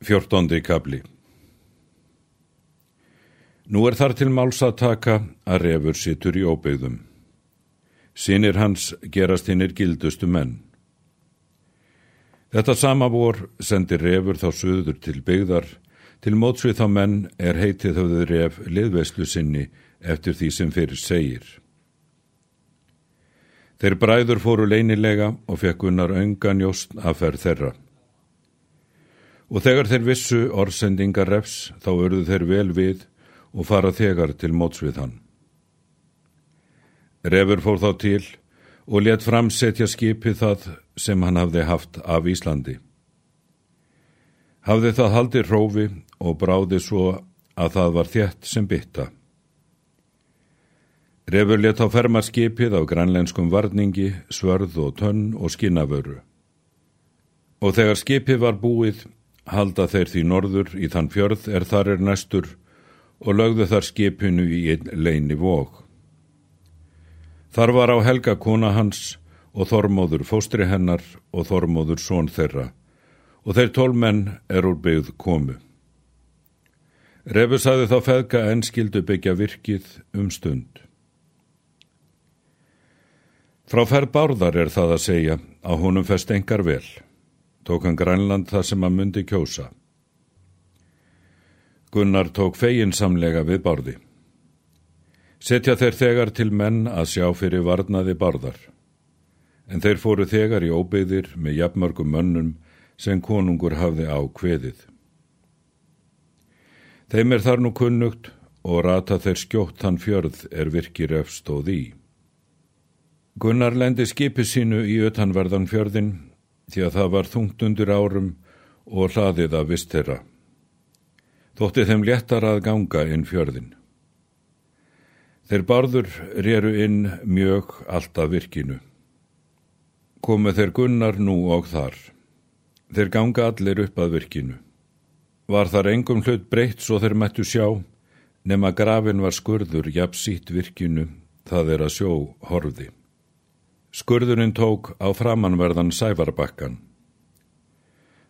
Fjórtóndi kabli Nú er þar til máls að refur sittur í óbyggðum. Sinir hans gerast hinnir gildustu menn. Þetta sama vor sendir refur þá suður til byggðar, til mótsvið þá menn er heitið höfðu ref liðveslu sinni eftir því sem fyrir segir. Þeir bræður fóru leinilega og fekk unnar öngan jóst að ferð þeirra. Og þegar þeir vissu orðsendingar refs þá örðu þeir vel við og fara þegar til mótsvið hann. Refur fór þá til og let framsetja skipið það sem hann hafði haft af Íslandi. Hafði það haldið hrófi og bráði svo að það var þjætt sem bytta. Refur let á ferma skipið á grænlenskum varningi, svörð og tönn og skinnavöru. Og þegar skipið var búið, halda þeir því norður í þann fjörð er þar er næstur og lögðu þar skipinu í einn leini vóg. Þar var á helga kona hans og þormóður fóstri hennar og þormóður són þeirra og þeir tólmenn er úr byggð komu. Refus hafði þá feðka en skildu byggja virkið um stund. Frá ferð bárðar er það að segja að honum fest engar vel. Tók hann Grænland það sem hann myndi kjósa. Gunnar tók feginsamlega við bárði. Setja þeir þegar til menn að sjá fyrir varnaði bárðar. En þeir fóru þegar í óbyðir með jafnmörgum mönnum sem konungur hafði á kveðið. Þeim er þar nú kunnugt og rata þeir skjótt hann fjörð er virkir efstóð í. Gunnar lendi skipi sínu í ötanverðan fjörðin því að það var þungt undir árum og hlaðið að vist þeirra. Þótti þeim léttar að ganga inn fjörðin. Þeir barður réru inn mjög alltaf virkinu. Komu þeir gunnar nú og þar. Þeir ganga allir upp að virkinu. Var þar engum hlut breytt svo þeir mættu sjá, nema grafin var skurður jafnsýtt virkinu, það er að sjó horfi. Skurðurinn tók á framannverðan sæfarbakkan.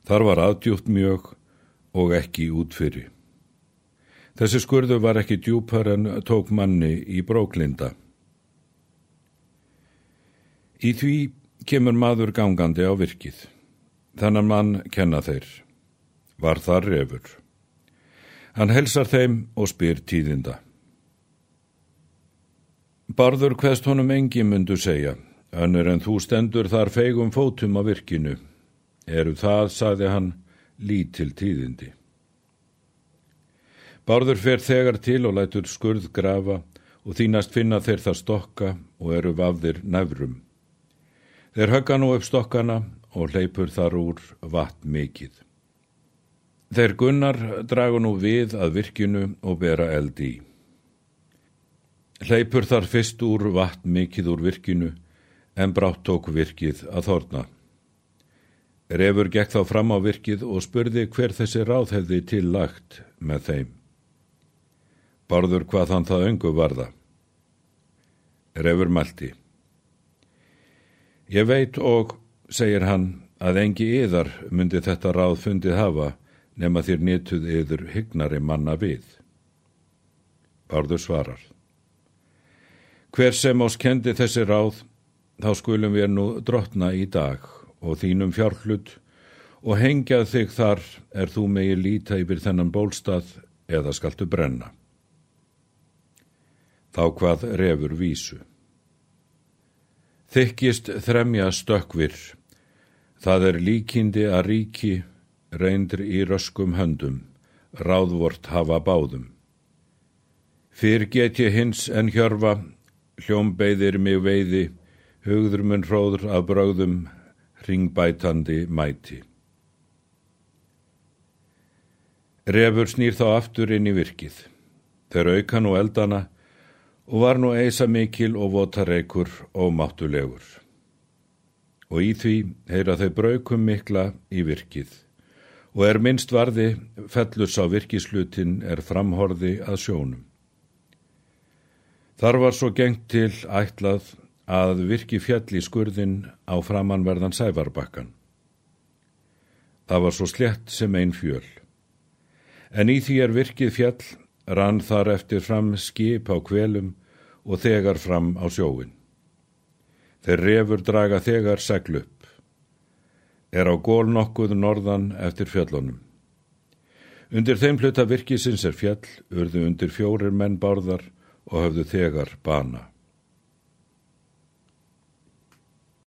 Þar var aðdjúpt mjög og ekki útfyrir. Þessi skurðu var ekki djúpar en tók manni í bróklinda. Í því kemur maður gangandi á virkið. Þannan mann kenna þeir. Var þar refur. Hann helsar þeim og spyr tíðinda. Barður hvest honum engi myndu segja, önnur en þú stendur þar feigum fótum á virkinu. Eru það, saði hann, lítil tíðindi. Bárður fer þegar til og lætur skurð grafa og þínast finna þeir það stokka og eru vafðir næfrum. Þeir högga nú upp stokkana og leipur þar úr vatn mikið. Þeir gunnar dragu nú við að virkinu og bera eld í. Leipur þar fyrst úr vatn mikið úr virkinu en brátt tók virkið að þorna. Refur gekk þá fram á virkið og spurði hver þessi ráð hefði til lagt með þeim. Barður hvað hann það öngu varða. Refur mælti. Ég veit og, segir hann, að engi yðar myndi þetta ráð fundið hafa nema þér nýttuð yður hygnari manna við. Barður svarar. Hver sem ás kendi þessi ráð, þá skulum við nú drotna í dag og þínum fjárhlut og hengjað þig þar er þú megi líta yfir þennan bólstað eða skaltu brenna. Þá hvað refur vísu. Þykkist þremja stökkvir, það er líkindi að ríki reyndir í röskum höndum, ráðvort hafa báðum. Fyrr get ég hins en hjörfa, hljómbeiðir mig veiði, hugður mun hróður af bröðum, ringbætandi mæti. Refur snýr þá aftur inn í virkið. Þeir auka nú eldana og var nú eisa mikil og votareikur og máttulegur. Og í því heyra þeir braukum mikla í virkið og er minnst varði fellus á virkislutin er framhorði að sjónum. Þar var svo gengt til ætlað að virki fjall í skurðin á framanverðan sæfarbakkan. Það var svo slett sem einn fjöl. En í því er virkið fjall, rann þar eftir fram skip á kvelum og þegar fram á sjóin. Þeir refur draga þegar segl upp. Er á gól nokkuð norðan eftir fjöllunum. Undir þeim hluta virkisins er fjall, urðu undir fjórir menn bárðar og höfðu þegar bana.